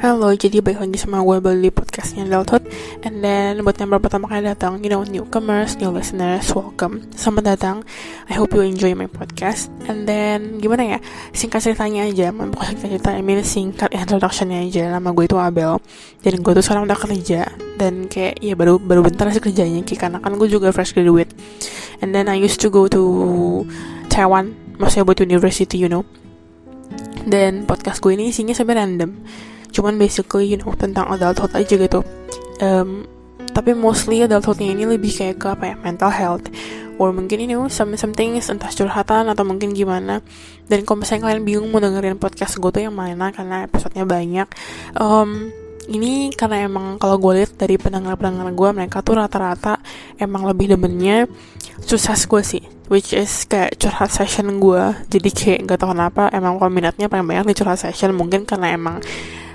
Halo, jadi balik lagi sama gue beli podcastnya Adulthood And then buat yang baru pertama kali datang You know, newcomers, new listeners, welcome. Selamat datang. I hope you enjoy my podcast. And then, gimana ya? Singkat ceritanya aja Bukan singkat cerita, I mean singkat introductionnya aja. Nama gue itu Abel. Dan gue tuh sekarang udah kerja. Dan kayak, ya baru baru bentar sih kerjanya kayak, Karena kan gue juga fresh graduate. And then I used to go to Taiwan Maksudnya buat university, you know. Dan podcast gue ini isinya sebenarnya random cuman basically you know tentang adulthood aja gitu. Um, tapi mostly adulthoodnya ini lebih kayak ke apa ya mental health. Or mungkin ini you know, some something entah curhatan atau mungkin gimana. Dan kalau misalnya kalian bingung mau dengerin podcast gue tuh yang mana karena episodenya banyak um, ini karena emang kalau gue lihat dari pendengar-pendengar gue mereka tuh rata-rata emang lebih demennya susah gue sih. Which is kayak curhat session gue. Jadi kayak gak tau kenapa emang kalau minatnya paling banyak di curhat session mungkin karena emang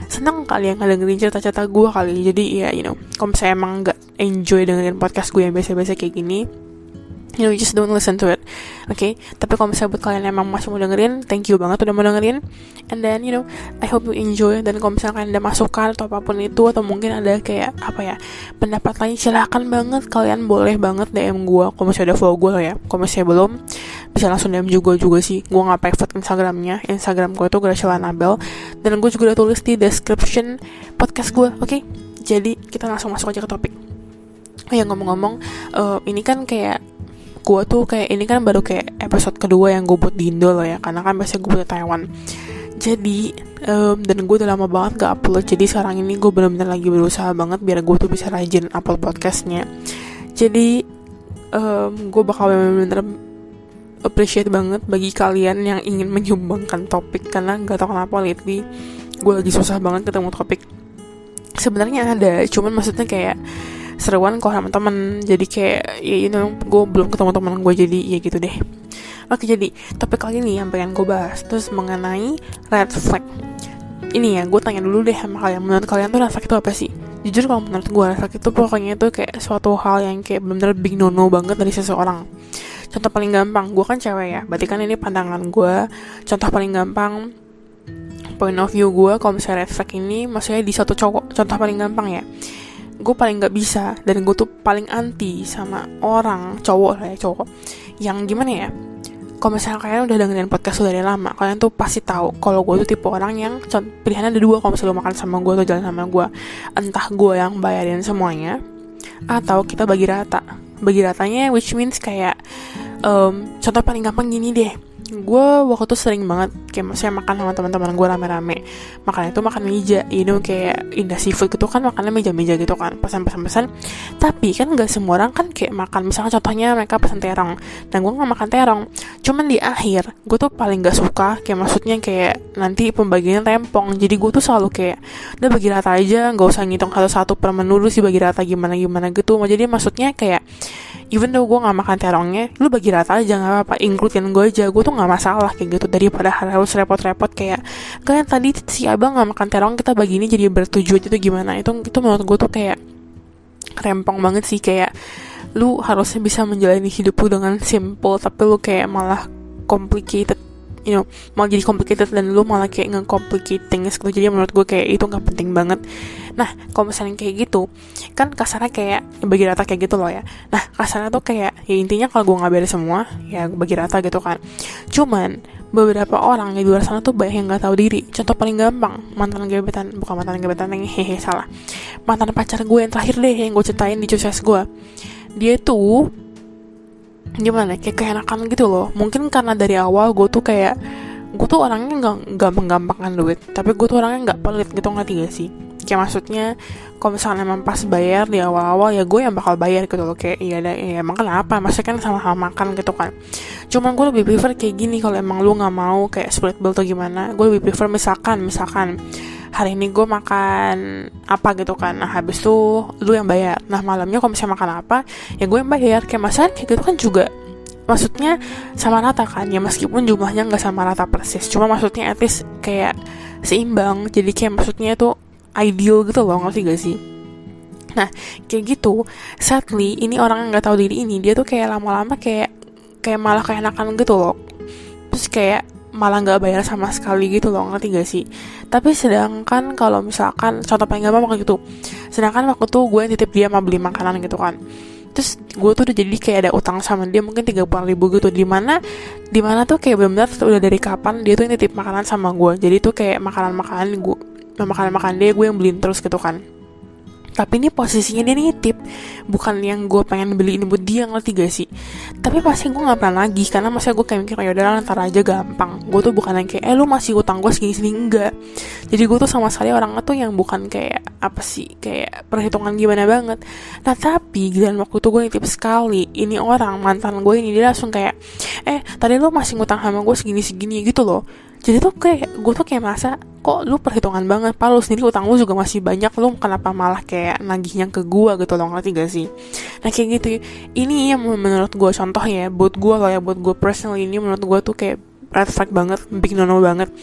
seneng kali yang ngedengerin cerita-cerita gue kali. Jadi ya you know kalau misalnya emang gak enjoy dengerin podcast gue yang biasa-biasa kayak gini you know, just don't listen to it. Okay? tapi kalau misalnya buat kalian emang masih mau dengerin thank you banget udah mau dengerin. And then you know I hope you enjoy. Dan kalau misalnya kalian ada masukan atau apa pun itu atau mungkin ada kayak apa ya pendapat lain silahkan banget. Kalian boleh banget DM gue kalau masih ada follow gue ya. Kalau misalnya belum bisa langsung DM juga juga sih. Gue nggak private Instagramnya. Instagram gue itu Graciela Nabel. Dan gue juga udah tulis di description podcast gue oke okay? jadi kita langsung masuk aja ke topik. Oh ya ngomong-ngomong, uh, ini kan kayak gue tuh kayak ini kan baru kayak episode kedua yang gue buat di Indo loh ya karena kan biasanya gue buat Taiwan. Jadi um, dan gue udah lama banget gak upload jadi sekarang ini gue bener-bener lagi berusaha banget biar gue tuh bisa rajin upload podcastnya. Jadi um, gue bakal bener-bener appreciate banget bagi kalian yang ingin menyumbangkan topik karena gak tau kenapa lately gue lagi susah banget ketemu topik. Sebenarnya ada cuman maksudnya kayak seruan kok sama temen. Jadi kayak ya you know gue belum ketemu temen gue jadi ya gitu deh. Oke jadi topik kali ini yang pengen gue bahas terus mengenai red flag. Ini ya gue tanya dulu deh sama kalian. Menurut kalian tuh red itu apa sih? Jujur kalau menurut gue red itu pokoknya itu kayak suatu hal yang kayak bener-bener big no no banget dari seseorang. Contoh paling gampang gue kan cewek ya. Berarti kan ini pandangan gue contoh paling gampang point of view gue kalau misalnya red flag ini maksudnya di satu cowok. Contoh paling gampang ya gue paling gak bisa dan gue tuh paling anti sama orang cowok lah ya cowok yang gimana ya kalau misalnya kalian udah dengerin podcast udah dari lama kalian tuh pasti tahu kalau gue tuh tipe orang yang pilihannya ada dua kalau misalnya makan sama gue atau jalan sama gue entah gue yang bayarin semuanya atau kita bagi rata. Bagi ratanya which means kayak um, contoh paling gampang gini deh gue waktu itu sering banget kayak saya makan sama teman-teman gue rame-rame. Makannya itu makan meja you know kayak indah seafood gitu kan makannya meja-meja gitu kan pesan-pesan-pesan. Tapi kan gak semua orang kan kayak makan misalnya contohnya mereka pesan terong. Dan gue nggak makan terong. Cuman di akhir gue tuh paling gak suka kayak maksudnya kayak nanti pembagiannya tempong. Jadi gue tuh selalu kayak udah bagi rata aja nggak usah ngitung satu-satu per menu sih bagi rata gimana gimana gitu. Jadi maksudnya kayak even though gue nggak makan terongnya lu bagi rata aja nggak apa-apa. Includein gue aja gue tuh nggak masalah kayak gitu. Daripada harus repot-repot kayak kalian tadi si abang nggak makan terong kita bagi ini jadi bertujuan itu gimana? Itu itu menurut gue tuh kayak rempong banget sih kayak lu harusnya bisa menjalani hidup lu dengan simple tapi lu kayak malah complicated you know malah jadi complicated dan lu malah kayak nge-complicate things gitu jadi menurut gue kayak itu nggak penting banget nah kalau misalnya kayak gitu kan kasarnya kayak ya bagi rata kayak gitu loh ya. Nah kasarnya tuh kayak ya intinya kalau gue nggak beres semua ya bagi rata gitu kan. Cuman beberapa orang di luar sana tuh banyak yang nggak tahu diri. Contoh paling gampang mantan gebetan bukan mantan gebetan yang hehe salah. Mantan pacar gue yang terakhir deh yang gue ceritain di sukses gue dia tuh gimana kayak keenakan gitu loh. Mungkin karena dari awal gue tuh kayak gue tuh orangnya nggak menggampangkan duit. Tapi gue tuh orangnya nggak pelit gitu nggak tiga sih kayak maksudnya kalau misalnya emang pas bayar di awal-awal ya gue yang bakal bayar gitu loh. Kayak iya ada ya emang kenapa? Maksudnya kan sama-sama makan gitu kan. Cuman gue lebih prefer kayak gini kalau emang lu nggak mau kayak split bill atau gimana. Gue lebih prefer misalkan misalkan hari ini gue makan apa gitu kan. Nah habis tuh lu yang bayar. Nah malamnya kalau misalnya makan apa ya gue yang bayar. Kayak masakan kayak gitu kan juga maksudnya sama rata kan. Ya meskipun jumlahnya nggak sama rata persis. Cuma maksudnya least kayak seimbang. Jadi kayak maksudnya itu ideal gitu loh ngerti gak sih? Nah kayak gitu sadly ini orang yang nggak tahu diri ini dia tuh kayak lama-lama kayak kayak malah kayak enakan gitu loh. Terus kayak malah nggak bayar sama sekali gitu loh ngerti gak sih? Tapi sedangkan kalau misalkan contoh paling gampang waktu itu sedangkan waktu tuh gue titip dia mau beli makanan gitu kan. Terus gue tuh udah jadi kayak ada utang sama dia mungkin tiga puluh ribu gitu. Di mana di mana tuh kayak benar-benar udah dari kapan dia tuh nitip makanan sama gue. Jadi tuh kayak makanan makanan gue makanan makanan dia gue yang beliin terus gitu kan. Tapi ini posisinya dia nitip. Bukan yang gue pengen beli ini buat dia ngerti gak sih? Tapi pasti gue nggak pernah lagi karena masih gue kayak mikir ya udah ntar aja gampang. Gue tuh bukan yang kayak eh lu masih utang gue segini segini enggak. Jadi gue tuh sama sekali orangnya tuh yang bukan kayak apa sih kayak perhitungan gimana banget. Nah tapi dalam waktu tuh gue nitip sekali ini orang mantan gue ini dia langsung kayak eh tadi lu masih ngutang sama gue segini segini gitu loh jadi tuh kayak gue tuh kayak merasa kok lu perhitungan banget? Pak lu sendiri utang lu juga masih banyak. Lu kenapa malah kayak nagihnya ke gue gitu loh ngerti gak sih? Nah kayak gitu. Ini yang menurut gue contoh ya buat gue loh ya buat gue personal ini menurut gue tuh kayak red flag banget big no no banget.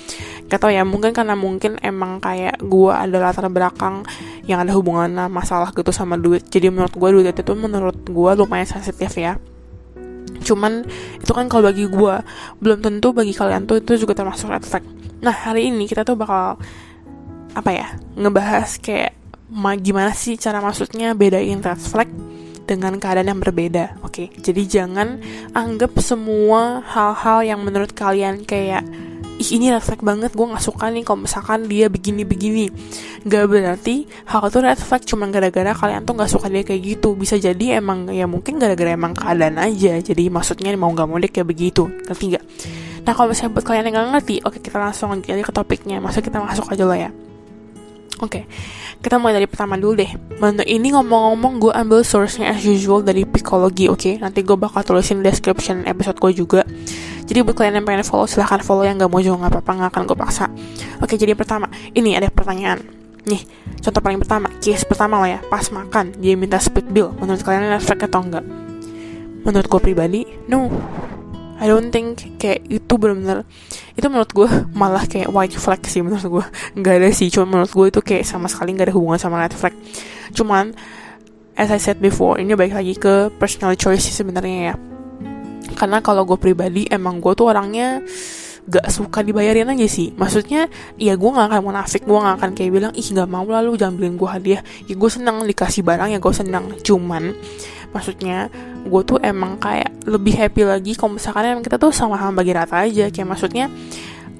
Gak tau ya mungkin karena mungkin emang kayak gue ada latar belakang yang ada hubungan masalah gitu sama duit. Jadi menurut gue duit itu menurut gue lumayan sensitif ya cuman itu kan kalau bagi gue belum tentu bagi kalian tuh itu juga termasuk red flag nah hari ini kita tuh bakal apa ya ngebahas kayak gimana sih cara maksudnya bedain red flag dengan keadaan yang berbeda. Oke, okay? jadi jangan anggap semua hal-hal yang menurut kalian kayak ih ini red flag banget gue nggak suka nih kalau misalkan dia begini begini gak berarti hal itu red flag cuma gara-gara kalian tuh nggak suka dia kayak gitu bisa jadi emang ya mungkin gara-gara emang keadaan aja jadi maksudnya mau nggak mau dia kayak begitu ngerti gak nah kalau misalnya buat kalian yang nggak ngerti oke kita langsung aja ke topiknya masa kita masuk aja lah ya Oke, okay, kita mulai dari pertama dulu deh. Menu ini ngomong-ngomong gue ambil source-nya as usual dari psikologi, oke? Okay? Nanti gue bakal tulisin description episode gue juga. Jadi buat kalian yang pengen follow, silahkan follow. Yang gak mau juga gak apa-apa, gak akan gue paksa. Oke, jadi pertama, ini ada pertanyaan. Nih, contoh paling pertama, case pertama lah ya, pas makan, dia minta split bill. Menurut kalian flag atau enggak? Menurut gue pribadi, no I don't think kayak itu benar-benar itu menurut gue malah kayak white flag sih menurut gue nggak ada sih cuma menurut gue itu kayak sama sekali nggak ada hubungan sama red flag cuman as I said before ini balik lagi ke personal choice sih sebenarnya ya karena kalau gue pribadi emang gue tuh orangnya gak suka dibayarin aja sih. Maksudnya ya gue gak akan munafik gue gak akan kayak bilang ih gak mau lalu jangan beliin gue hadiah. Ya gue senang dikasih barang ya gue senang cuman maksudnya gue tuh emang kayak lebih happy lagi kalau misalkan emang kita tuh sama-sama bagi rata aja. Kayak maksudnya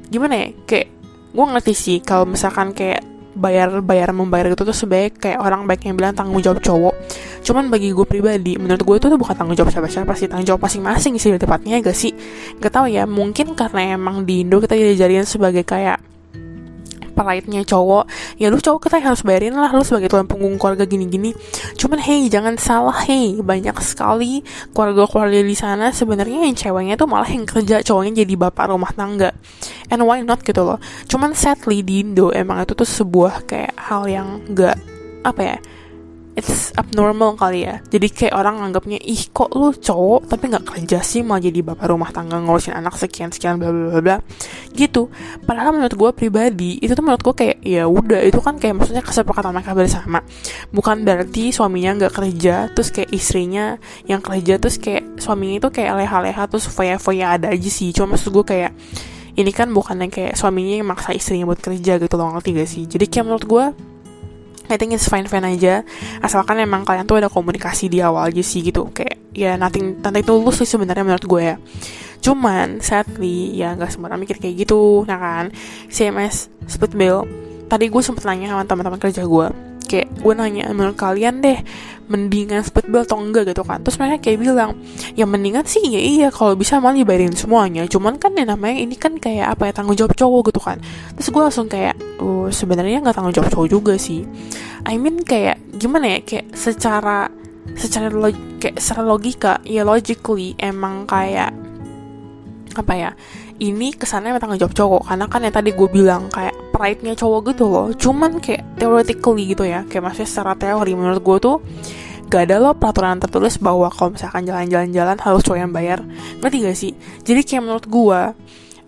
gimana ya? Kayak gue ngerti sih kalau misalkan kayak bayar bayar membayar itu tuh sebaik kayak orang baik yang bilang tanggung jawab cowok. Cuman bagi gue pribadi menurut gue itu tuh bukan tanggung jawab siapa siapa sih tanggung jawab masing-masing sih tepatnya gak sih? Gak tau ya mungkin karena emang di Indo kita diajarin sebagai kayak pride-nya cowok. Ya lu cowok kita harus bayarin lah lu sebagai tuan punggung keluarga gini-gini. Cuman hey jangan salah hey. Banyak sekali keluarga-keluarga di sana sebenarnya yang ceweknya tuh malah yang kerja cowoknya jadi bapak rumah tangga. And why not gitu loh. Cuman sadly di Indo emang itu tuh sebuah kayak hal yang gak apa ya it's abnormal kali ya. Jadi kayak orang anggapnya ih kok lu cowok tapi nggak kerja sih mau jadi bapak rumah tangga ngurusin anak sekian sekian bla bla bla gitu. Padahal menurut gue pribadi itu tuh menurut gue kayak ya udah itu kan kayak maksudnya kesepakatan mereka bersama. Bukan berarti suaminya nggak kerja terus kayak istrinya yang kerja terus kayak suaminya itu kayak leha-leha terus foya-foya ada aja sih. Cuma maksud gue kayak ini kan bukan yang kayak suaminya yang maksa istrinya buat kerja gitu loh ngerti gak sih? Jadi kayak menurut gue I think it's fine fine aja. Asalkan emang kalian tuh ada komunikasi di awal aja sih gitu. Kayak ya nothing nothing tulus sih sebenarnya menurut gue ya. Cuman sadly ya nggak semua orang mikir kayak gitu nah kan? CMS split bill. Tadi gue sempet nanya sama teman-teman kerja gue. Kayak gue nanya menurut kalian deh mendingan split bill atau enggak gitu kan. Terus mereka kayak bilang ya mendingan sih ya iya kalau bisa malah dibayarin semuanya. Cuman kan ya namanya ini kan kayak apa ya tanggung jawab cowok gitu kan. Terus gue langsung kayak oh sebenarnya nggak tanggung jawab cowok juga sih. I mean kayak gimana ya kayak secara secara log kayak secara logika ya logically emang kayak apa ya ini kesannya tanggung jawab cowok. Karena kan yang tadi gue bilang kayak pride-nya cowok gitu loh. Cuman kayak theoretically gitu ya. Kayak maksudnya secara teori menurut gue tuh gak ada loh peraturan tertulis bahwa kalau misalkan jalan-jalan-jalan harus cowok yang bayar. Ngerti gak sih? Jadi kayak menurut gue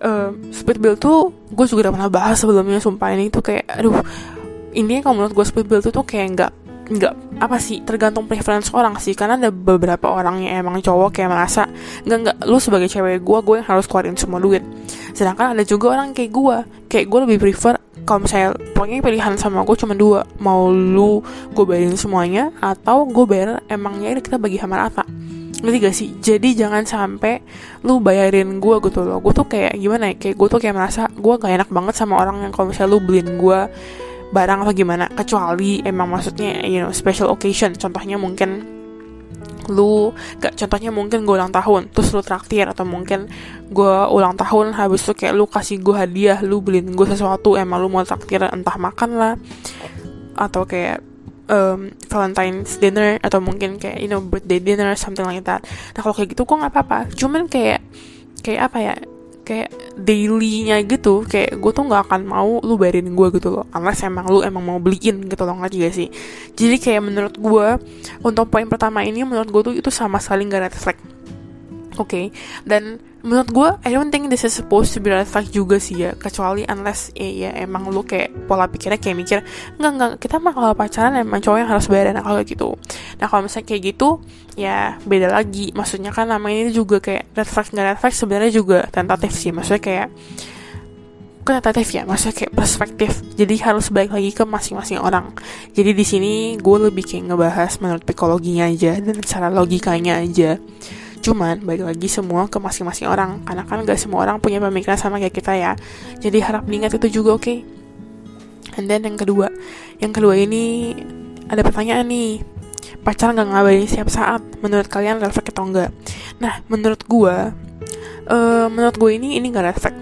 uh, split bill tuh gue juga udah pernah bahas sebelumnya sumpah. Ini tuh kayak aduh intinya kalau menurut gue split bill tuh tuh kayak nggak nggak apa sih tergantung preference orang sih. Karena ada beberapa orang yang emang cowok kayak merasa nggak nggak lu sebagai cewek gue gue yang harus keluarin semua duit. Sedangkan ada juga orang kayak gue kayak gue lebih prefer kalau misalnya pokoknya pilihan sama gue cuma dua. Mau lu gue bayarin semuanya atau gue bayar emangnya kita bagi sama rata. Ngerti gak sih? Jadi jangan sampai lu bayarin gue gitu loh. Gue tuh kayak gimana ya? Kayak gue tuh kayak merasa gue gak enak banget sama orang yang kalau misalnya lu beliin gue barang atau gimana kecuali emang maksudnya you know special occasion. Contohnya mungkin lu gak contohnya mungkin gue ulang tahun terus lu traktir atau mungkin gue ulang tahun habis itu kayak lu kasih gue hadiah lu beliin gue sesuatu emang lu mau traktir entah makan lah atau kayak um, Valentine's dinner atau mungkin kayak you know birthday dinner something like that. Nah kalau kayak gitu gue nggak apa-apa. Cuman kayak kayak apa ya kayak dailynya gitu kayak gue tuh nggak akan mau lu bayarin gue gitu loh unless emang lu emang mau beliin gitu loh nggak juga sih jadi kayak menurut gue untuk poin pertama ini menurut gue tuh itu sama sekali gak red flag oke okay? dan menurut gue I don't think this is supposed to be red flag juga sih ya. Kecuali unless ya, ya emang lu kayak pola pikirnya kayak mikir nggak nggak kita mah kalau pacaran emang cowok yang harus bayar kalau gitu. Nah kalau misalnya kayak gitu ya beda lagi. Maksudnya kan namanya ini juga kayak red flag nggak red flag sebenarnya juga tentatif sih. Maksudnya kayak bukan tentatif ya maksudnya kayak perspektif. Jadi harus balik lagi ke masing-masing orang. Jadi di sini gue lebih kayak ngebahas menurut psikologinya aja dan cara logikanya aja Cuman balik lagi semua ke masing-masing orang. Karena kan gak semua orang punya pemikiran sama kayak kita ya. Jadi harap diingat itu juga oke? Okay? And then yang kedua. Yang kedua ini Ada pertanyaan nih. Pacar gak ngabarin setiap saat? Menurut kalian red atau enggak? Nah menurut gue uh, Menurut gue ini Ini gak red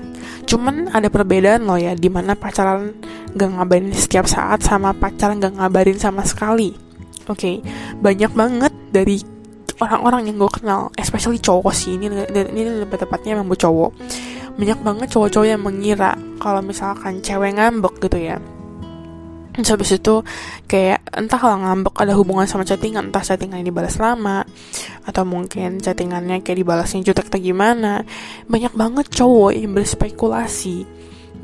Cuman ada perbedaan loh ya Di mana pacaran gak ngabarin setiap saat Sama pacaran gak ngabarin sama sekali. Oke, okay. banyak banget dari orang-orang yang gue kenal especially cowok sih ini ini lebih tepatnya memang cowok. Banyak banget cowok-cowok yang mengira kalau misalkan cewek ngambek gitu ya. Terus habis itu kayak entah kalau ngambek ada hubungan sama chattingan Entah chattingan ini balas lama Atau mungkin chattingannya kayak dibalasnya jutek atau gimana. Banyak banget cowok yang berspekulasi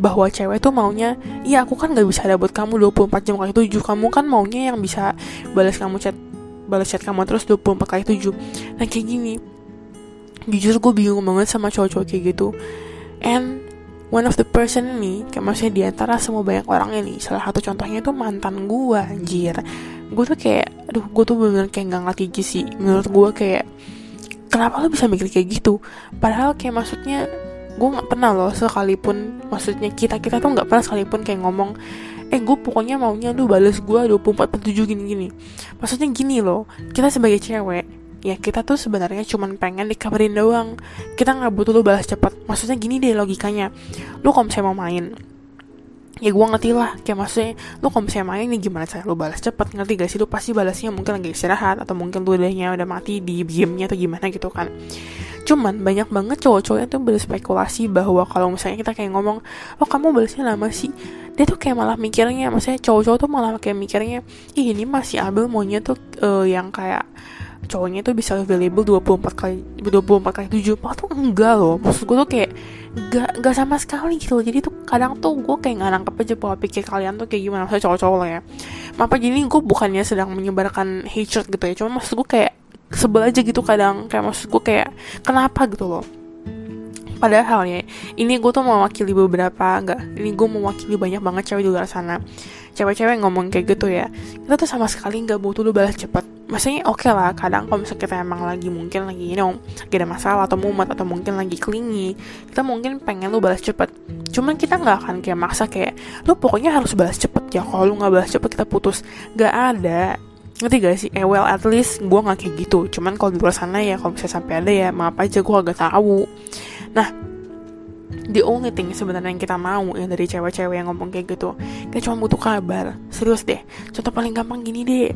Bahwa cewek tuh maunya Iya aku kan gak bisa ada buat kamu 24 jam kali 7 Kamu kan maunya yang bisa balas kamu chat balas chat kamu terus 24 kali 7 nah kayak gini. Jujur gue bingung banget sama cowok-cowok kayak gitu. And one of the person ini kayak maksudnya di antara semua banyak orang ini salah satu contohnya itu mantan gue anjir. Gue tuh kayak aduh gue tuh bener-bener kayak gak ngerti sih. Menurut gue kayak kenapa lo bisa mikir kayak gitu? Padahal kayak maksudnya gue nggak pernah loh sekalipun maksudnya kita kita tuh nggak pernah sekalipun kayak ngomong eh gue pokoknya maunya lu balas gue 24 per 7 gini-gini. Maksudnya gini loh kita sebagai cewek ya kita tuh sebenarnya cuman pengen dikabarin doang. Kita nggak butuh lu balas cepat maksudnya gini deh logikanya. Lu kalau misalnya mau main ya gue ngerti lah. Kayak maksudnya lu kalau misalnya main nih gimana cara lu balas cepet? Ngerti gak sih? Lu pasti balasnya mungkin lagi istirahat atau mungkin lu udahnya udah mati di gamenya atau gimana gitu kan cuman banyak banget cowok-cowok tuh berspekulasi bahwa kalau misalnya kita kayak ngomong oh kamu balasnya lama sih? Dia tuh kayak malah mikirnya maksudnya cowok-cowok tuh malah kayak mikirnya ih ini masih Abel maunya tuh uh, yang kayak cowoknya tuh bisa available 24 kali 24 kali 7 Padahal tuh enggak loh. Maksud gue tuh kayak Gak, gak sama sekali gitu loh. Jadi tuh kadang tuh gue kayak gak nangkep aja pola pikir kalian tuh kayak gimana Maksudnya cowok-cowok lah ya. Apa gini gue bukannya sedang menyebarkan hatred gitu ya. Cuma maksud gue kayak Sebel aja gitu kadang Kayak maksud gue kayak Kenapa gitu loh Padahal ya, ini gue tuh mewakili beberapa, enggak, ini gue mewakili banyak banget cewek di luar sana. Cewek-cewek ngomong kayak gitu ya, kita tuh sama sekali nggak butuh lu balas cepet. Maksudnya oke okay lah, kadang kalau misalnya kita emang lagi mungkin lagi, you know, lagi ada masalah atau mumet atau mungkin lagi klingi, kita mungkin pengen lu balas cepet. Cuman kita nggak akan kayak maksa kayak, lu pokoknya harus balas cepet ya, kalau lu nggak balas cepet kita putus. Gak ada, ngerti gak sih? Eh well at least gue gak kayak gitu. Cuman kalau di luar sana ya kalau misalnya sampai ada ya maaf aja gue agak tahu. Nah, the only thing sebenarnya yang kita mau ya dari cewek-cewek yang ngomong kayak gitu kita cuma butuh kabar. Serius deh. Contoh paling gampang gini deh.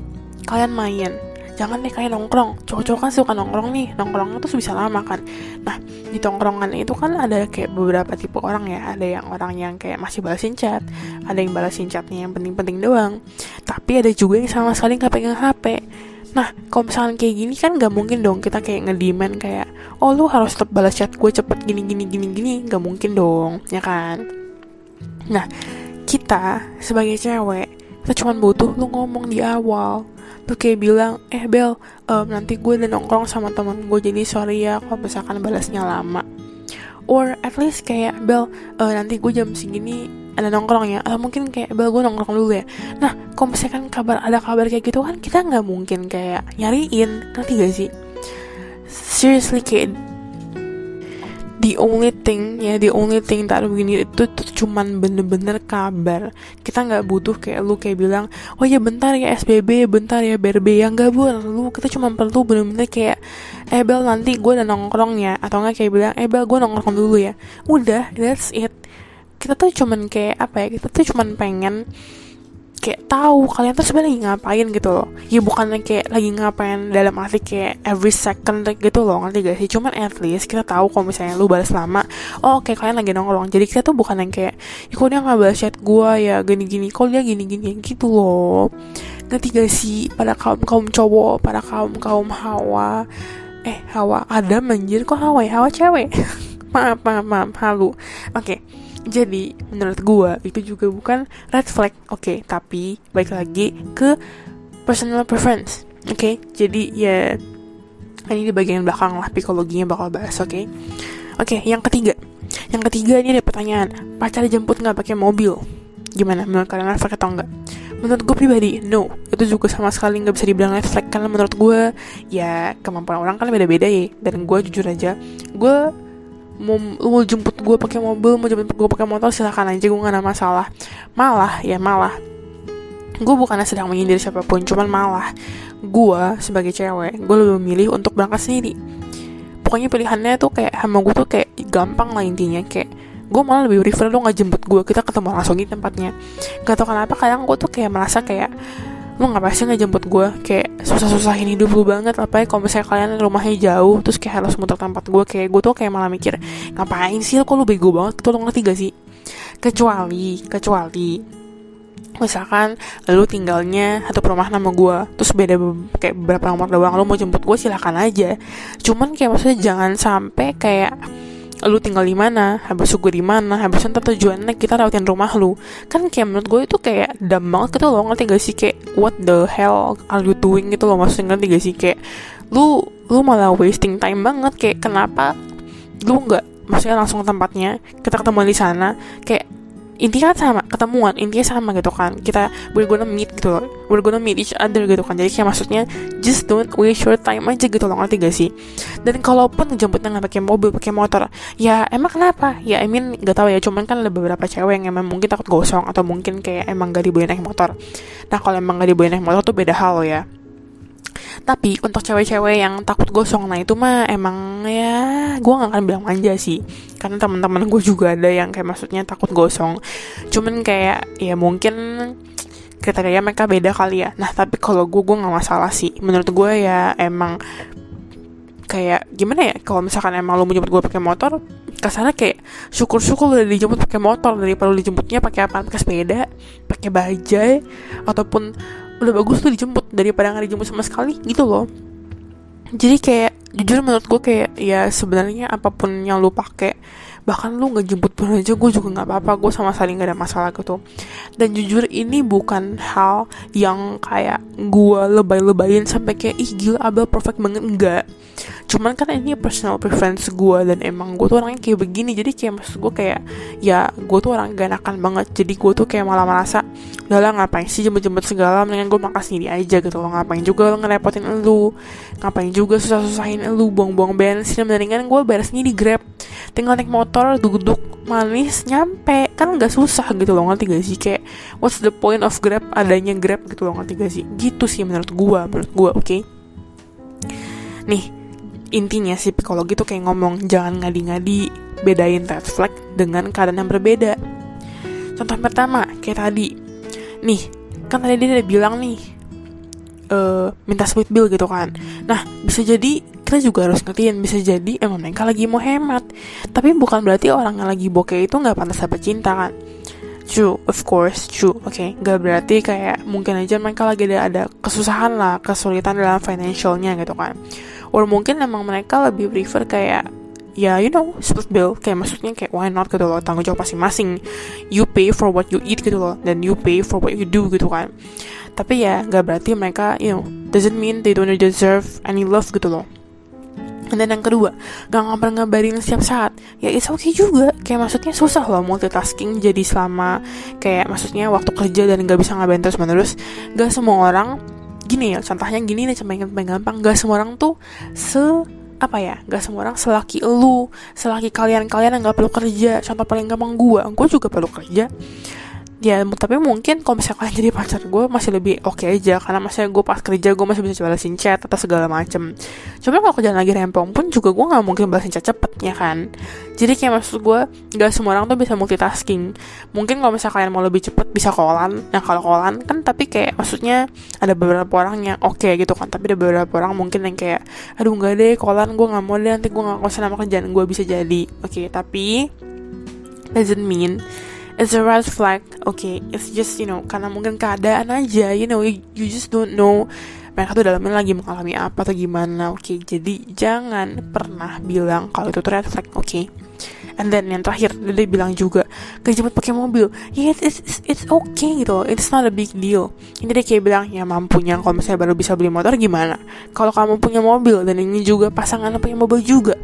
Kalian main jangan deh kalian nongkrong. Cowok-cowok kan suka nongkrong nih. Nongkrongnya tuh bisa lama kan. Nah di tongkrongan itu kan ada kayak beberapa tipe orang ya. Ada yang orang yang kayak masih balasin chat. Ada yang balasin chatnya yang penting-penting doang. Tapi ada juga yang sama sekali nggak pegang hp Nah, kalau misalnya kayak gini kan gak mungkin dong kita kayak ngediman kayak, oh lu harus tetap balas chat gue cepet gini gini gini gini, gak mungkin dong, ya kan? Nah, kita sebagai cewek, kita cuma butuh lu ngomong di awal. Tuh kayak bilang eh Bel um, nanti gue udah nongkrong sama temen gue jadi sorry ya kalau misalkan balasnya lama. Or at least kayak Bel uh, nanti gue jam segini ada nongkrong ya. Atau mungkin kayak Bel gue nongkrong dulu ya. Nah kalau misalkan kabar ada kabar kayak gitu kan kita nggak mungkin kayak nyariin nanti gak sih? Seriously kayak the only thing ya the only thing that we need itu tuh cuman bener-bener kabar. Kita nggak butuh kayak lu kayak bilang oh ya bentar ya SBB bentar ya BRB yang nggak perlu kita cuma perlu bener-bener kayak eh Bel nanti gue udah nongkrong ya. Atau nggak kayak bilang eh Bel gue nongkrong dulu ya. Udah that's it. Kita tuh cuman kayak apa ya kita tuh cuman pengen kayak tahu kalian tuh sebenarnya ngapain gitu loh. Ya bukannya kayak lagi ngapain dalam arti kayak every second gitu loh ngerti gak sih? Cuman at least kita tahu kalau misalnya lu balas lama oh oke kalian lagi nongkrong. Jadi kita tuh bukan yang kayak ya kok dia chat gue ya? Gini gini kok dia gini gini gitu loh. Ngerti gak sih? Pada kaum kaum cowok pada kaum kaum hawa. Eh hawa ada manjir kok hawa ya? Hawa cewek. Maaf maaf maaf halu oke. okay jadi menurut gue itu juga bukan red flag, oke. Okay, tapi baik lagi ke personal preference, oke. Okay? Jadi ya ini di bagian belakang lah psikologinya bakal bahas, oke. Okay? Oke, okay, yang ketiga, yang ketiga ini ada pertanyaan, pacar jemput nggak pakai mobil? Gimana? Menurut kalian red flag atau enggak? Menurut gue pribadi, no. Itu juga sama sekali nggak bisa dibilang red flag karena menurut gue ya kemampuan orang kan beda-beda ya. Dan gue jujur aja, gue mau mau jemput gue pakai mobil mau jemput gue pakai motor silahkan aja gue gak ada masalah. Malah ya malah. Gue bukannya sedang menyindir siapa pun cuman malah. Gue sebagai cewek gue lebih memilih untuk berangkat sendiri. Pokoknya pilihannya tuh kayak sama gue tuh kayak gampang lah intinya. Kayak gue malah lebih prefer lo nggak jemput gue kita ketemu langsung di tempatnya. Gak tau kenapa kadang gue tuh kayak merasa kayak lu ngapain sih ngejemput gue kayak susah-susahin hidup lu banget. Apa ya kalau misalnya kalian rumahnya jauh terus kayak harus muter tempat gue kayak gue tuh kayak malah mikir ngapain sih? Kok lu bego banget? Tuh lu ngerti gak sih? Kecuali kecuali misalkan lu tinggalnya satu rumah nama gue terus beda kayak beberapa nomor doang lu mau jemput gue silahkan aja. Cuman kayak maksudnya jangan sampai kayak lu tinggal di mana, habis gue di mana, habis ntar tujuannya kita rawatin rumah lu. Kan kayak menurut gue itu kayak dam banget gitu loh, ngerti gak sih? Kayak what the hell are you doing gitu loh maksudnya ngerti gak sih? Kayak lu lu malah wasting time banget. Kayak kenapa lu nggak maksudnya langsung ke tempatnya kita ketemu di sana kayak intinya kan sama ketemuan. Intinya sama gitu kan. Kita we're gonna meet gitu loh. We're gonna meet each other gitu kan. Jadi kayak maksudnya just don't waste your time aja gitu loh. Ngerti gak sih? Dan kalaupun jemputnya nggak pakai mobil pakai motor ya emang kenapa? Ya I mean gak tahu ya. Cuman kan ada beberapa cewek yang emang mungkin takut gosong atau mungkin kayak emang gak dibolehin naik motor. Nah kalau emang gak dibolehin naik motor tuh beda hal ya tapi untuk cewek-cewek yang takut gosong nah itu mah emang ya gue gak akan bilang manja sih. Karena teman-teman gue juga ada yang kayak maksudnya takut gosong. Cuman kayak ya mungkin kriteria mereka beda kali ya. Nah tapi kalau gue gue nggak masalah sih. Menurut gue ya emang kayak gimana ya kalau misalkan emang lo mau jemput gue pakai motor ke sana kayak syukur-syukur udah dijemput pakai motor daripada lo dijemputnya pakai apa pakai sepeda pakai bajai ataupun udah bagus tuh dijemput daripada nggak dijemput sama sekali gitu loh. Jadi kayak jujur menurut gue kayak ya sebenarnya apa pun yang lu pakai bahkan lu nggak jemput pun aja gue juga nggak apa-apa gue sama sekali nggak ada masalah gitu. Dan jujur ini bukan hal yang kayak gue lebay-lebayin sampai kayak ih gila Abel perfect banget. Enggak cuman kan ini personal preference gue dan emang gue tuh orangnya kayak begini. Jadi kayak maksud gue kayak ya gue tuh orang gak enakan banget. Jadi gue tuh kayak malah merasa gak lah ngapain sih jemput-jemput segala? Mendingan gue makan sendiri aja gitu loh. Ngapain juga lo ngerepotin lu? Ngapain juga susah-susahin lu? Buang-buang bensin. Mendingan gue beres di grab. Tinggal naik motor duduk manis nyampe. Kan gak susah gitu loh ngerti gak sih? Kayak what's the point of grab adanya grab gitu loh ngerti gak sih? Gitu sih menurut gue menurut gue oke? Okay? nih intinya si psikologi tuh kayak ngomong jangan ngadi-ngadi bedain red flag dengan keadaan yang berbeda. Contoh pertama kayak tadi, nih kan tadi dia udah bilang nih uh, minta split bill gitu kan. Nah bisa jadi kita juga harus ngertiin bisa jadi emang mereka lagi mau hemat, tapi bukan berarti orang yang lagi bokeh itu nggak pantas dapat cinta kan. True, of course, true. Oke, okay? gak berarti kayak mungkin aja mereka lagi ada, ada kesusahan lah, kesulitan dalam financialnya gitu kan or mungkin emang mereka lebih prefer kayak ya you know split bill kayak maksudnya kayak why not gitu loh tanggung jawab masing-masing. You pay for what you eat gitu loh dan you pay for what you do gitu kan. Tapi ya nggak berarti mereka you know doesn't mean they don't deserve any love gitu loh. Dan yang kedua, gak ngabar-ngabarin setiap saat. Ya it's okay juga. Kayak maksudnya susah loh multitasking Jadi selama Kayak maksudnya waktu kerja dan gak bisa ngabarin terus menerus Gak semua orang Gini ya contohnya gini nih Cuma gampang. Gak semua orang tuh Se apa ya gak semua orang selaki lu selaki kalian kalian yang gak perlu kerja. Contoh paling gampang gue gue juga perlu kerja ya tapi mungkin kalau misalnya kalian jadi pacar gue masih lebih oke okay aja. Karena masih gue pas kerja gue masih bisa balasin chat atau segala macem. Cuma kalau kerjaan lagi rempong pun juga gue nggak mungkin balasin chat cepet ya kan? Jadi kayak maksud gue gak semua orang tuh bisa multitasking. Mungkin kalau misalnya kalian mau lebih cepet bisa kolan. Nah kalau kolan kan tapi kayak maksudnya ada beberapa orang yang oke okay gitu kan. Tapi ada beberapa orang mungkin yang kayak aduh nggak deh kolan gue nggak mau deh nanti gue nggak konsen sama kerjaan gue bisa jadi. Oke okay, tapi doesn't mean it's a red flag okay it's just you know karena mungkin keadaan aja you know you, just don't know mereka tuh dalamnya lagi mengalami apa atau gimana oke okay? jadi jangan pernah bilang kalau itu red flag oke okay? And then yang terakhir dia bilang juga kejemput pakai mobil. Yeah, it's, it's, it's okay gitu it's not a big deal. Ini dia kayak bilang ya mampunya kalau misalnya baru bisa beli motor gimana? Kalau kamu punya mobil dan ini juga pasangan punya mobil juga.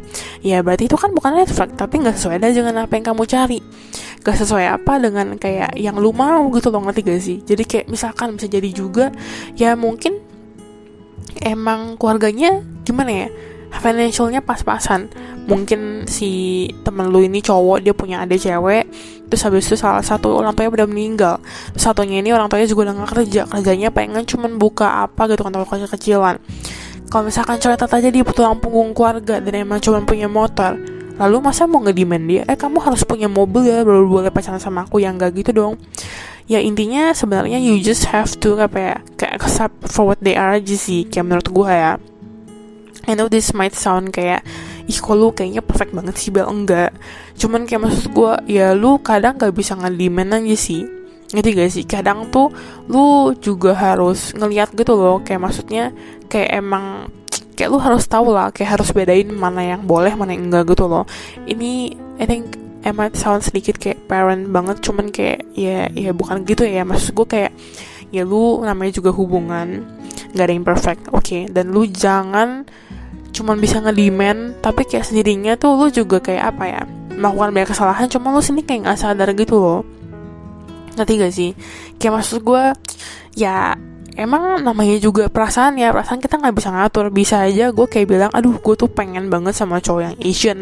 Ya berarti itu kan bukan red flag tapi nggak sesuai dengan apa yang kamu cari. Gak sesuai apa dengan kayak yang lu mau gitu loh. Ngerti gak sih? Jadi kayak misalkan bisa jadi juga ya mungkin emang keluarganya gimana ya financialnya pas-pasan. Mungkin si temen lu ini cowok dia punya adik cewek terus habis itu salah satu orang tuanya udah meninggal. Satunya ini orang tuanya juga udah gak kerja kerjanya pengen cuman buka apa gitu kan toko kecil-kecilan. Kalau misalkan cewek aja dia tulang punggung keluarga dan emang cuma punya motor lalu masa mau ngedimen dia? Eh kamu harus punya mobil ya baru boleh pacaran sama aku yang gak gitu dong. Ya intinya sebenarnya you just have to apa ya kayak accept for what they are aja sih kayak menurut gue ya I know this might sound kayak ih kok lu kayaknya perfect banget sih bel? Enggak. Cuman kayak maksud gue ya lu kadang gak bisa ngedimen aja sih. Ngerti gak sih? Kadang tuh lu juga harus ngeliat gitu loh kayak maksudnya kayak emang kayak lu harus tahu lah kayak harus bedain mana yang boleh mana yang enggak gitu loh. Ini I think I sound sedikit kayak parent banget cuman kayak ya ya bukan gitu ya. Maksud gue kayak ya lu namanya juga hubungan gak ada yang perfect. Oke okay? dan lu jangan cuman bisa ngedimen tapi kayak sendirinya tuh lu juga kayak apa ya melakukan banyak kesalahan cuma lu sini kayak nggak sadar gitu loh. Nanti gak sih? Kayak maksud gue ya emang namanya juga perasaan ya perasaan kita nggak bisa ngatur. Bisa aja gue kayak bilang aduh gue tuh pengen banget sama cowok yang Asian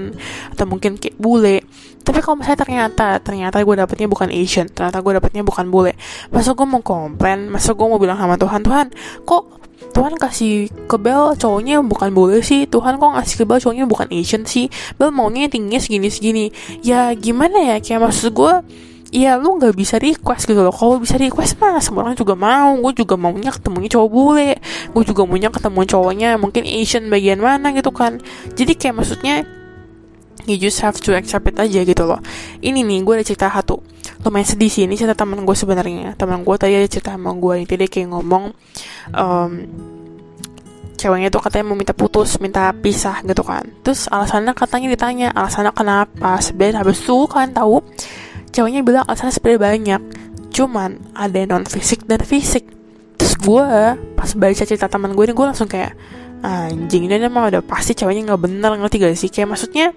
atau mungkin kayak bule. Tapi kalau misalnya ternyata ternyata gue dapetnya bukan Asian ternyata gue dapetnya bukan bule masa gue mau komplain? Masa gue mau bilang sama Tuhan Tuhan kok Tuhan kasih ke Bel cowoknya bukan bule sih. Tuhan kok ngasih ke Bel cowoknya bukan Asian sih. Bel maunya tingginya segini segini ya gimana ya? Kayak maksud gue Iya lu nggak bisa request gitu loh. Kalau bisa request mah semua orang juga mau. Gue juga maunya ketemunya cowok bule. Gue juga maunya ketemu cowoknya Mungkin Asian bagian mana gitu kan. Jadi kayak maksudnya You just have to accept it aja gitu loh. Ini nih gue ada cerita satu Lumayan sedih sih Ini cerita teman gue sebenarnya Teman gue tadi ada cerita sama gue Ini dia kayak ngomong um, ceweknya tuh katanya mau minta putus, minta pisah gitu kan. Terus alasannya katanya ditanya, alasannya kenapa? Sebenarnya habis itu kan tahu ceweknya bilang alasannya sebenarnya banyak cuman ada non fisik dan fisik terus gue pas baca cerita teman gue ini gue langsung kayak anjing ini emang udah pasti ceweknya nggak bener ngerti gak sih kayak maksudnya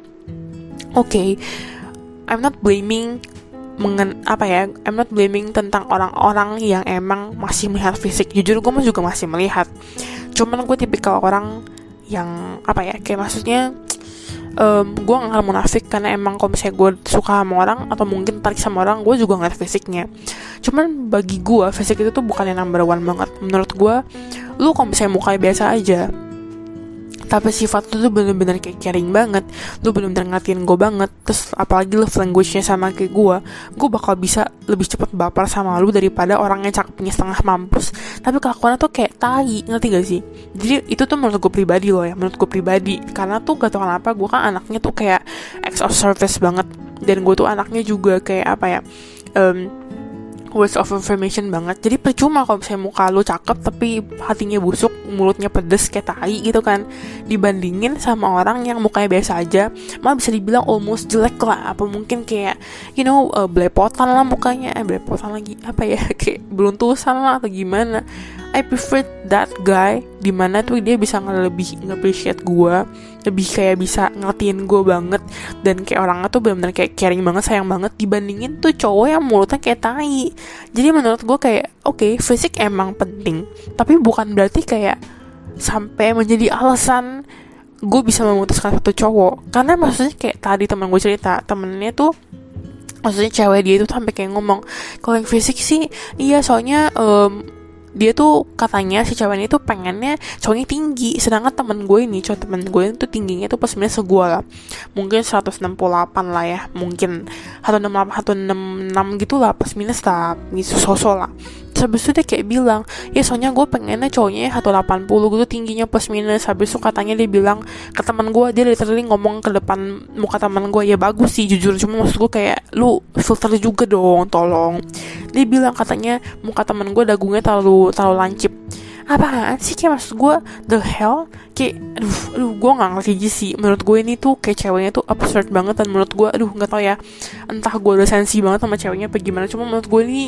oke okay, I'm not blaming mengen apa ya I'm not blaming tentang orang-orang yang emang masih melihat fisik. Jujur gue juga masih melihat. Cuman gue tipikal orang yang apa ya kayak maksudnya um, gue gak akan munafik karena emang kalau misalnya gue suka sama orang atau mungkin tarik sama orang gue juga ngeliat fisiknya. Cuman bagi gue fisik itu tuh bukan yang number one banget. Menurut gue lu kalau misalnya mukanya biasa aja tapi sifat lu tuh bener-bener kayak caring banget. Lu bener-bener ngatin gue banget. Terus apalagi love language-nya sama kayak gue gue bakal bisa lebih cepet baper sama lu daripada orang yang cakepnya setengah mampus. Tapi kelakuannya tuh kayak tai ngerti gak sih? Jadi itu tuh menurut gue pribadi loh ya menurut gue pribadi. Karena tuh gak tau kenapa gue kan anaknya tuh kayak ex of service banget. Dan gue tuh anaknya juga kayak apa ya um, words of information banget. Jadi percuma kalau misalnya muka lu cakep tapi hatinya busuk mulutnya pedes kayak tai gitu kan. Dibandingin sama orang yang mukanya biasa aja. Malah bisa dibilang almost jelek lah. Apa mungkin kayak you know uh, belepotan lah mukanya. Eh belepotan lagi. Apa ya? Kayak beruntusan lah atau gimana I prefer that guy di mana tuh dia bisa lebih nge-appreciate gue lebih kayak bisa ngertiin gue banget dan kayak orangnya tuh benar-benar kayak caring banget sayang banget dibandingin tuh cowok yang mulutnya kayak tai. Jadi menurut gue kayak oke okay, fisik emang penting tapi bukan berarti kayak sampai menjadi alasan gue bisa memutuskan satu cowok. Karena maksudnya kayak tadi teman gue cerita temennya tuh maksudnya cewek dia itu sampai kayak ngomong kalau yang fisik sih iya soalnya um, dia tuh katanya si cewek ini tuh pengennya cowoknya tinggi sedangkan temen gue ini cowok temen gue itu tingginya tuh pas sebenarnya segua lah. Mungkin 168 lah ya mungkin 168 166 gitu lah pas minus lah gitu sosok lah habis itu dia kayak bilang ya soalnya gue pengennya cowoknya 180 gitu tingginya plus minus. Habis itu katanya dia bilang ke teman gue dia literally ngomong ke depan muka teman gue ya bagus sih jujur cuma maksud gue kayak lu filter juga dong tolong. Dia bilang katanya muka teman gue dagungnya terlalu terlalu lancip. Apaan sih kayak maksud gue the hell? Kayak aduh aduh gue nggak ngerti sih menurut gue ini tuh kayak ceweknya tuh absurd banget dan menurut gue aduh nggak tau ya entah gue udah sensi banget sama ceweknya apa gimana cuma menurut gue ini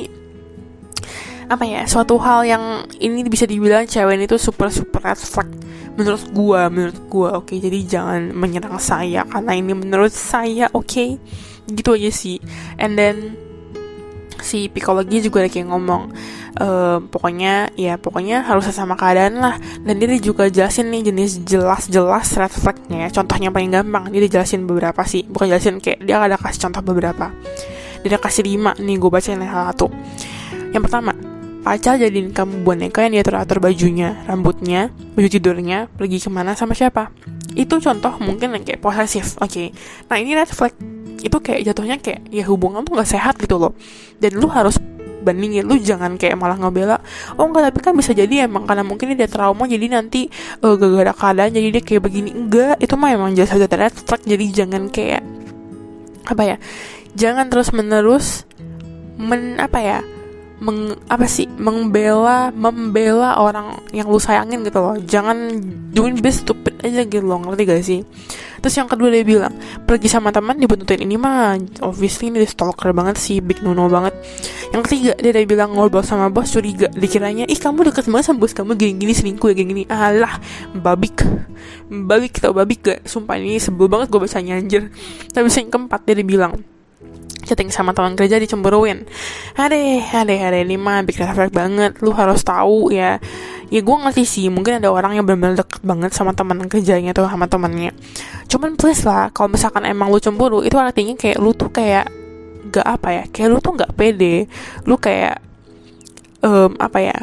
apa ya suatu hal yang ini bisa dibilang cewek ini tuh super super red flag menurut gua menurut gua oke? Okay? jadi jangan menyerang saya karena ini menurut saya oke? Okay? gitu aja sih. And then si psikologi juga lagi ngomong uh, pokoknya ya pokoknya harus sama keadaan lah. Dan dia juga jelasin nih jenis jelas-jelas red flagnya contohnya paling gampang dia jelasin beberapa sih. Bukan jelasin kayak dia ada kasih contoh beberapa. Dia kasih lima nih gue bacain salah satu. Yang pertama Pacar jadiin kamu boneka yang dia teratur bajunya, rambutnya, baju tidurnya, pergi ke mana sama siapa. Itu contoh mungkin yang kayak posesif, oke. Okay. Nah ini red flag. Itu kayak jatuhnya kayak ya hubungan tuh gak sehat gitu loh. Dan lu harus bandingin lu jangan kayak malah ngebela oh enggak tapi kan bisa jadi emang karena mungkin dia trauma jadi nanti uh, gara-gara keadaan jadi dia kayak begini enggak itu mah emang jelas aja red flag jadi jangan kayak apa ya jangan terus menerus men apa ya meng, apa sih membela membela orang yang lu sayangin gitu loh. Jangan doing best stupid aja gitu loh ngerti gak sih? Terus yang kedua dia bilang pergi sama teman dibuntutin ini mah obviously ini stalker banget sih big no no banget. Yang ketiga dia udah bilang ngobrol sama bos curiga dikiranya ih kamu deket banget sama bos kamu gini gini selingkuh ya gini gini alah babik. Babik tau babik gak? Sumpah ini sebel banget gue bacanya anjir. Tapi yang keempat dia bilang chatting sama teman kerja dicemburuin. Ade ade ade ini mah big red banget. Lu harus tahu ya. Ya gue ngerti sih mungkin ada orang yang benar-benar deket banget sama teman kerjanya tuh sama temannya. Cuman please lah kalau misalkan emang lu cemburu itu artinya kayak lu tuh kayak gak apa ya kayak lu tuh gak pede. Lu kayak um, apa ya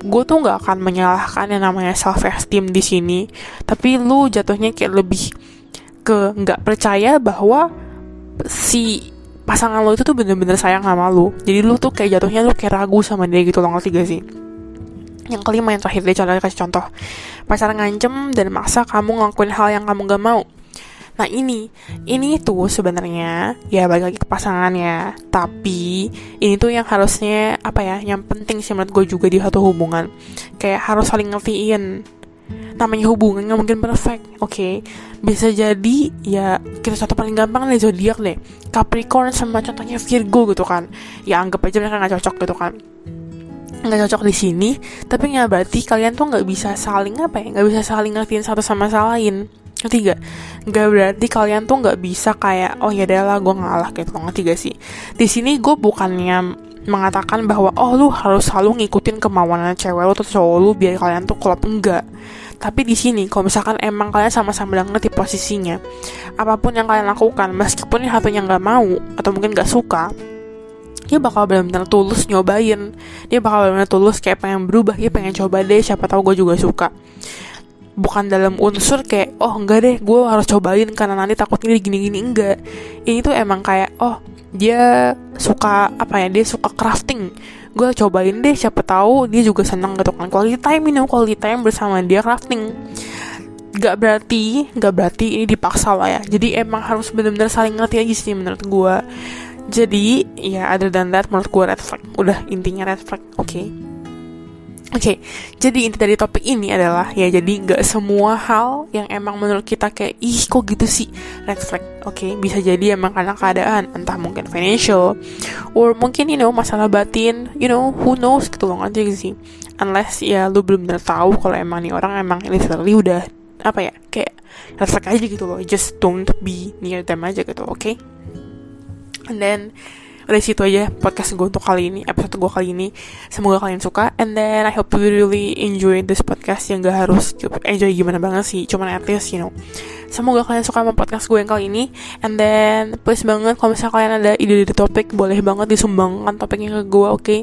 gue tuh gak akan menyalahkan yang namanya self esteem di sini. Tapi lu jatuhnya kayak lebih ke nggak percaya bahwa si pasangan lo itu tuh bener-bener sayang sama lo. Jadi lo tuh kayak jatuhnya lo kayak ragu sama dia gitu loh ngerti gak sih? Yang kelima yang terakhir dia contoh kasih contoh. Pacar ngancem dan maksa kamu ngelakuin hal yang kamu gak mau. Nah ini, ini tuh sebenarnya ya balik lagi ke pasangan ya. Tapi ini tuh yang harusnya apa ya, yang penting sih menurut gue juga di satu hubungan. Kayak harus saling ngertiin namanya hubungan nggak mungkin perfect oke? Okay? bisa jadi ya kita satu paling gampang nih zodiak deh Capricorn sama contohnya Virgo gitu kan. Ya anggap aja mereka nggak cocok gitu kan. Nggak cocok di sini tapi nggak berarti kalian tuh nggak bisa saling apa ya nggak bisa saling ngertiin satu sama lain. Ketiga nggak? Berarti kalian tuh nggak bisa kayak oh ya lah gue ngalah gitu. Loh ngerti gak sih? Di sini gue bukannya mengatakan bahwa oh lu harus selalu ngikutin kemauan cewek lu atau cowok lu biar kalian tuh klop. Enggak. Tapi di sini kalau misalkan emang kalian sama-sama udah ngerti posisinya apa pun yang kalian lakukan meskipun yang satunya nggak mau atau mungkin nggak suka dia bakal benar-benar tulus nyobain. Dia bakal benar-benar tulus kayak pengen berubah dia pengen coba deh siapa tahu gue juga suka bukan dalam unsur kayak oh enggak deh gue harus cobain karena nanti takutnya gini-gini enggak. Ini tuh emang kayak oh dia suka apa ya dia suka crafting. Gue cobain deh siapa tahu dia juga senang gitu kan. Quality time ini quality time bersama dia crafting. Gak berarti gak berarti ini dipaksa lah ya. Jadi emang harus benar-benar saling ngerti aja sih menurut gue jadi ya other than that menurut gue red flag. Udah intinya red flag. Oke. okay? Oke, okay, jadi inti dari topik ini adalah ya jadi nggak semua hal yang emang menurut kita kayak ih kok gitu sih red flag. Oke, okay, bisa jadi emang karena keadaan entah mungkin financial or mungkin you know masalah batin, you know who knows gitu loh sih. Unless ya lu belum benar tahu kalau emang nih orang emang literally udah apa ya kayak red flag aja gitu loh. Just don't be near them aja gitu, oke? Okay? And then dari situ aja podcast gue untuk kali ini episode gue kali ini. Semoga kalian suka and then I hope you really enjoy this podcast yang gak harus enjoy gimana banget sih cuman at least you know. Semoga kalian suka sama podcast gue yang kali ini and then please banget kalau misalnya kalian ada ide-ide topik boleh banget disumbangkan topiknya ke gue oke okay?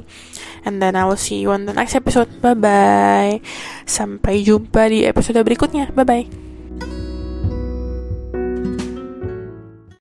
and then I will see you on the next episode. Bye bye sampai jumpa di episode berikutnya. Bye bye